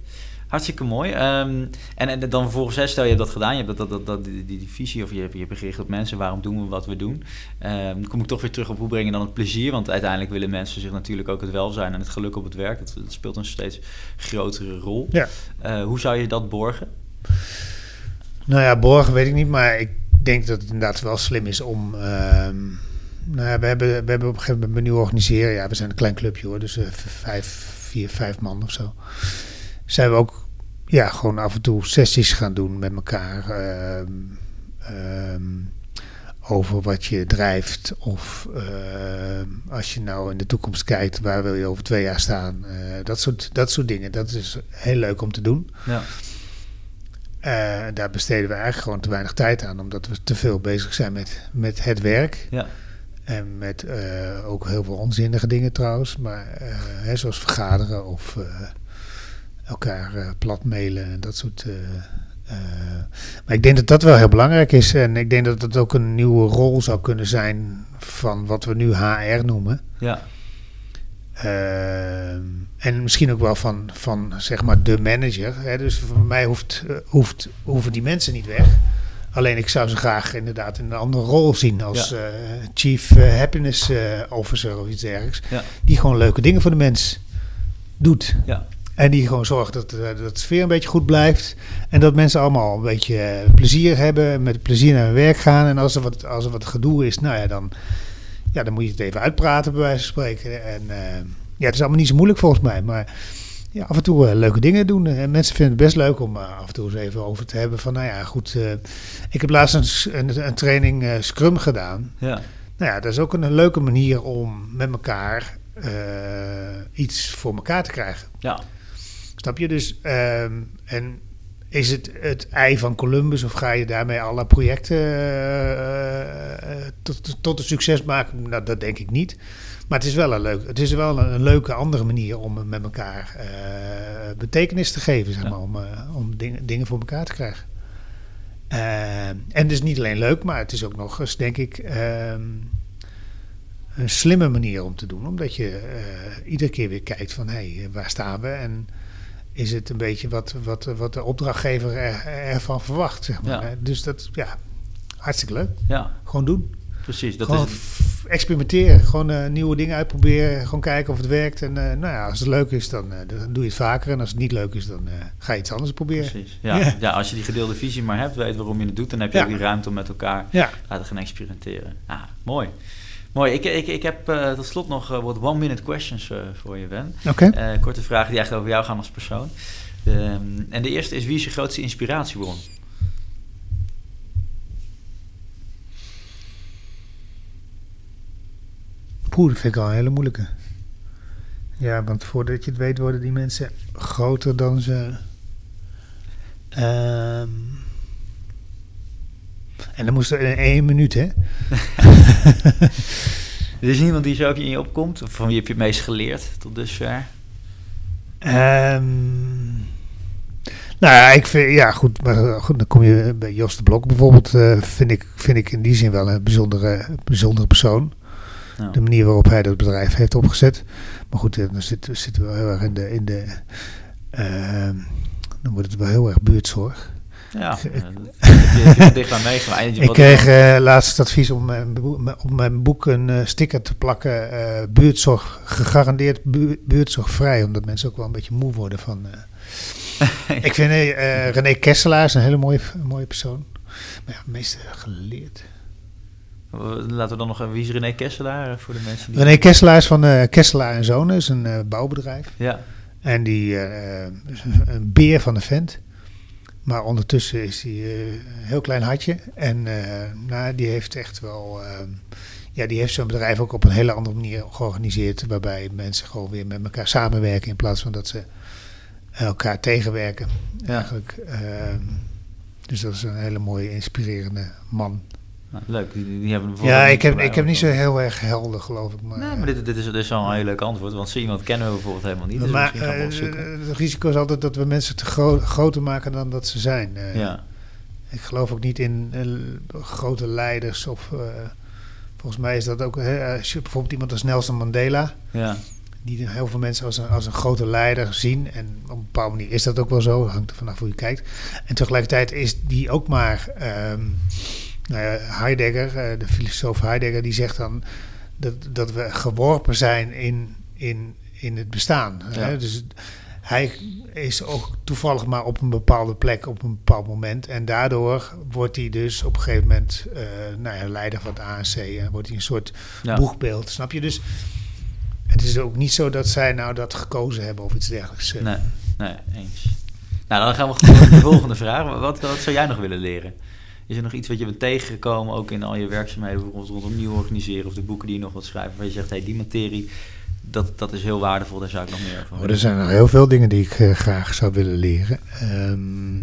Hartstikke mooi. Ehm, en, en dan vervolgens, hè, stel je hebt dat gedaan, je hebt dat, dat, dat, die, die, die visie of je hebt je hebt gericht op mensen, waarom doen we wat we doen? Ehm, dan kom ik toch weer terug op hoe breng je dan het plezier, want uiteindelijk willen mensen zich natuurlijk ook het welzijn en het geluk op het werk, dat, dat speelt een steeds grotere rol. Ja. Eh, hoe zou je dat borgen? Nou ja, borgen weet ik niet, maar ik denk dat het inderdaad wel slim is om. ehm, nou ja, we, hebben, we hebben op een gegeven moment een nieuw organiseren. Ja, we zijn een klein clubje hoor, dus eh, vijf, vier, vijf man of zo. Zijn we ook ja, gewoon af en toe sessies gaan doen met elkaar. ehm, over wat je drijft. Of ehm, als je nou in de toekomst kijkt, waar wil je over twee jaar staan? Eh, dat, soort, dat soort dingen. Dat is heel leuk om te doen. Ja, Eh, daar besteden we eigenlijk gewoon te weinig tijd aan, omdat we te veel bezig zijn met, met het werk. ja, En met eh, ook heel veel onzinnige dingen trouwens, maar hè, zoals vergaderen of elkaar eh, plat mailen en dat soort. eh, eh. maar ik denk dat dat wel heel belangrijk is en ik denk dat het ook een nieuwe rol zou kunnen zijn van wat we nu HR noemen. ja, en misschien ook wel van, van zeg maar de manager. Hè? Dus voor mij hoeft, hoeft, hoeven die mensen niet weg. Alleen ik zou ze graag inderdaad in een andere rol zien als Ja. chief happiness officer of iets dergelijks. ja, Die gewoon leuke dingen voor de mens doet. ja, En die gewoon zorgt dat, eh, dat de sfeer een beetje goed blijft. En dat mensen allemaal een beetje eh, plezier hebben. Met plezier naar hun werk gaan. En als er wat, als er wat gedoe is, nou ja, dan, ja, dan moet je het even uitpraten, bij wijze van spreken. En eh, ja, het is allemaal niet zo moeilijk volgens mij. Maar ja, af en toe leuke dingen doen. En mensen vinden het best leuk om af en toe eens even over te hebben. Van nou ja, goed. ik heb laatst een, een, een training Scrum gedaan. ja, Nou ja, dat is ook een, een leuke manier om met elkaar iets voor elkaar te krijgen. ja, Snap je? Dus, ehm, en is het het ei van Columbus of ga je daarmee alle projecten eh, eh, tot, tot een succes maken? Nou, dat denk ik niet. Maar het is wel een, leuk, het is wel een, een leuke andere manier om met elkaar eh, betekenis te geven, zeg Ja. maar, om, om dingen, dingen voor elkaar te krijgen. Ehm, en het is niet alleen leuk, maar het is ook nog eens, denk ik, ehm, een slimme manier om te doen. Omdat je iedere keer weer kijkt van, hé, hey, waar staan we? En is het een beetje wat, wat, wat de opdrachtgever er, ervan verwacht, zeg maar. Ja. Dus dat, ja, hartstikke leuk. ja, Gewoon doen. precies. Dat gewoon is, experimenteren. Gewoon eh, nieuwe dingen uitproberen. Gewoon kijken of het werkt. En eh, nou ja, als het leuk is, dan, eh, dan doe je het vaker. En als het niet leuk is, dan ga je iets anders proberen. Precies. Ja, Ja. ja. als je die gedeelde visie maar hebt, weet waarom je het doet, dan heb je Ja. ook die ruimte om met elkaar Ja, laten gaan experimenteren. Ah, mooi. Mooi. Ik, ik, ik heb eh, tot slot nog eh, wat one-minute questions eh, voor je, Ben. Oké. Korte vragen die eigenlijk over jou gaan als persoon. Ehm, en de eerste is, wie is je grootste inspiratiebron? Poeh, dat vind ik al een hele moeilijke. Ja, want voordat je het weet worden die mensen groter dan ze... Um, en dan moest er in één minuut, hè? Er is niemand die zo op je in je opkomt? Of van wie heb je het meest geleerd tot dusver? Ehm, nou ja, ik vind, ja goed, maar eh, goed, dan kom je bij Jos de Blok bijvoorbeeld, eh, vind, ik, vind ik in die zin wel een bijzondere, bijzondere persoon. Nou, De manier waarop hij dat bedrijf heeft opgezet. Maar goed, eh, dan zitten, zitten we wel heel erg in de, in de ehm, dan wordt het wel heel erg buurtzorg. Ja, ik- eh, dat heb je dicht aan meegemaakt. Ik kreeg eh, laatst het advies om mijn boek- op mijn boek een eh, sticker te plakken. eh, buurtzorg, gegarandeerd bu- buurtzorgvrij. Omdat mensen ook wel een beetje moe worden van... eh, ik vind eh, René Kesselaar is een hele mooie, mooie persoon. Maar ja, meeste geleerd. Laten we dan nog... Wie is René Kesselaar eh, voor de mensen die... René Kesselaar is van eh, Kesselaar en Zonen. is een eh, bouwbedrijf. Ja, En die eh, een beer van de vent. Maar ondertussen is hij eh, een heel klein hartje. En eh, nou, die heeft echt wel. eh, ja, die heeft zijn bedrijf ook op een hele andere manier georganiseerd. Waarbij mensen gewoon weer met elkaar samenwerken. In plaats van dat ze elkaar tegenwerken. Ja. Eigenlijk. eh, dus dat is een hele mooie, inspirerende man. Nou, leuk. Die, die hebben bijvoorbeeld Ja, ik heb, ik heb niet zo heel erg helder, geloof ik. Maar, Nee, maar dit, dit, is, dit is wel een heel leuk antwoord. Want zo iemand kennen we bijvoorbeeld helemaal niet. Dus maar eh, het risico is altijd dat we mensen te gro- groter maken dan dat ze zijn. Eh, Ja, Ik geloof ook niet in eh, grote leiders. Of, volgens mij is dat ook. als je bijvoorbeeld iemand als Nelson Mandela. ja, Die heel veel mensen als een, als een grote leider zien. En op een bepaalde manier is dat ook wel zo. Hangt er vanaf hoe je kijkt. En tegelijkertijd is die ook maar. ehm, Heidegger, eh, de filosoof Heidegger, die zegt dan. Dat, dat we geworpen zijn in, in, in het bestaan. Hè? Dus hij is ook toevallig maar op een bepaalde plek op een bepaald moment. En daardoor wordt hij dus op een gegeven moment eh, nou ja, leider van het ANC. En wordt hij een soort ja. boegbeeld, snap je? Dus het is ook niet zo dat zij nou dat gekozen hebben of iets dergelijks. Nee, nee, eens. Nou, dan gaan we gewoon naar de volgende vraag. Wat, wat zou jij nog willen leren? Is er nog iets wat je bent tegengekomen, ook in al je werkzaamheden, bijvoorbeeld rondom nieuw organiseren of de boeken die je nog wilt schrijven, waar je zegt, hey, die materie, dat, dat is heel waardevol, daar zou ik nog meer van Oh, er zijn nog heel veel dingen die ik eh, graag zou willen leren. Ehm,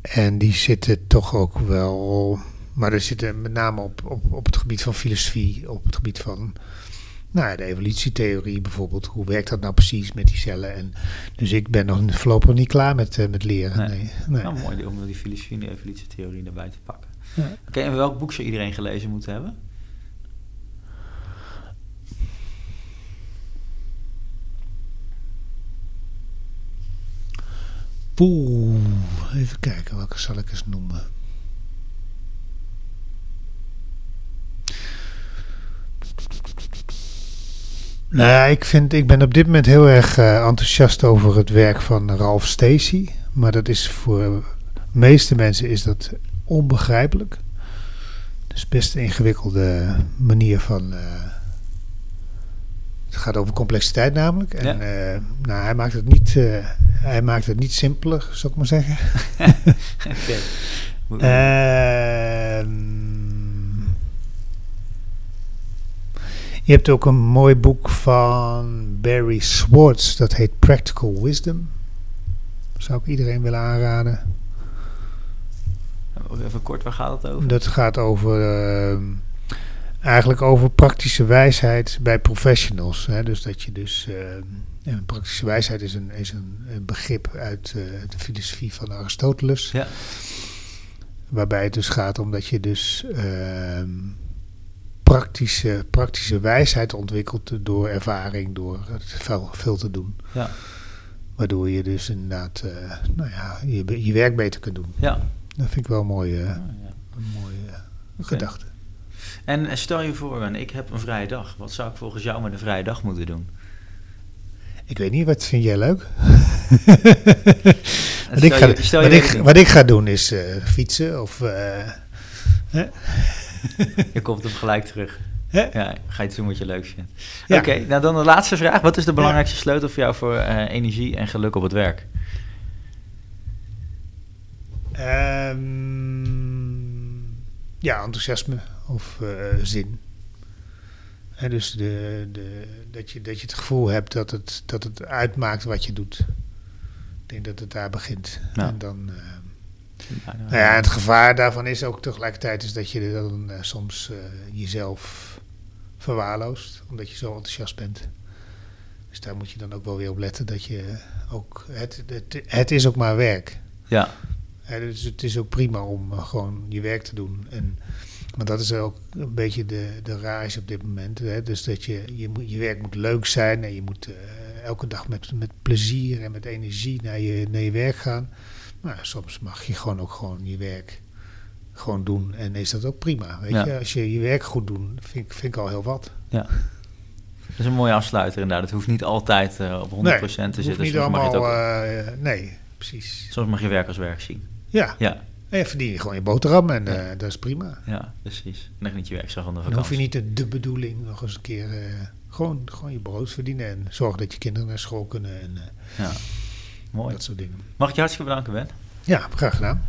en die zitten toch ook wel. Maar er zitten met name op, op, op het gebied van filosofie, op het gebied van nou, ja, de evolutietheorie bijvoorbeeld. Hoe werkt dat nou precies met die cellen? En, dus ik ben nog voorlopig niet klaar met, eh, met leren. Nee. Nee. Nee. Nou, mooi om die filosofie en die evolutietheorie erbij te pakken. Ja. Oké, en welk boek zou iedereen gelezen moeten hebben? Poeh, even kijken, welke zal ik eens noemen? Nou ja, ik, vind, ik ben op dit moment heel erg eh, enthousiast over het werk van Ralph Stacey. Maar dat is voor de meeste mensen is dat onbegrijpelijk. Het is best een ingewikkelde manier van... eh, het gaat over complexiteit namelijk. En Ja. eh, nou, hij maakt het niet, hij maakt het niet simpeler, zou ik maar zeggen. Oké. Moet- je hebt ook een mooi boek van Barry Swartz, dat heet Practical Wisdom. Zou ik iedereen willen aanraden. Even kort, waar gaat het over? Dat gaat over ehm, eigenlijk over praktische wijsheid bij professionals. Hè? Dus dat je dus ehm, ja, praktische wijsheid is een, is een, een begrip uit eh, de filosofie van Aristoteles. Ja, Waarbij het dus gaat om dat je dus ehm, praktische, praktische wijsheid ontwikkelt door ervaring, door het veel, veel te doen. ja, Waardoor je dus inderdaad eh, nou ja, je, je werk beter kunt doen. ja. Dat vind ik wel een mooie, Ah, ja. een mooie eh, gedachte. En eh, stel je voor, en ik heb een vrije dag. Wat zou ik volgens jou met een vrije dag moeten doen? Ik weet niet, wat vind jij leuk? Wat, ik ga, je- wat, ik, wat ik ga doen is fietsen of... Je komt hem gelijk terug. Ja, ga je doen wat je leuk vindt. Ja. Oké, nou dan de laatste vraag. Wat is de belangrijkste sleutel voor jou voor eh, energie en geluk op het werk? Ehm, ja, enthousiasme of eh, zin. Hè, dus de, de, dat, je, dat je het gevoel hebt dat het, dat het uitmaakt wat je doet. Ik denk dat het daar begint. Ja. En dan, eh, Nou, ja, het gevaar daarvan is ook tegelijkertijd is dat je dan eh, soms eh, jezelf verwaarloost, omdat je zo enthousiast bent. Dus daar moet je dan ook wel weer op letten dat je ook, het, het, het is ook maar werk. ja, dus het is ook prima om eh, gewoon je werk te doen. En, maar dat is ook een beetje de, de rage op dit moment. Hè? Dus dat je, je, moet, je werk moet leuk zijn en je moet elke dag met, met plezier en met energie naar je, naar je werk gaan. Maar soms mag je gewoon ook gewoon je werk gewoon doen en is dat ook prima. Weet Ja. je? Als je je werk goed doet, vind, ik- vind ik al heel wat. ja. Dat is een mooie afsluiter inderdaad. Het hoeft niet altijd eh, op 100% Nee, te zitten. niet je het allemaal, ook, eh, nee, precies. soms mag je werk als werk zien. Ja, Ja, en je verdien je gewoon je boterham en Ja. eh, dat is prima. ja precies. En dan geniet je werk zo van de Dan hoef je vakantie. niet de, de bedoeling nog eens een keer gewoon, gewoon je brood verdienen en zorgen dat je kinderen naar school kunnen en Ja, Mooi. Dat soort dingen. Mag ik je hartstikke bedanken, Ben? Ja, graag gedaan.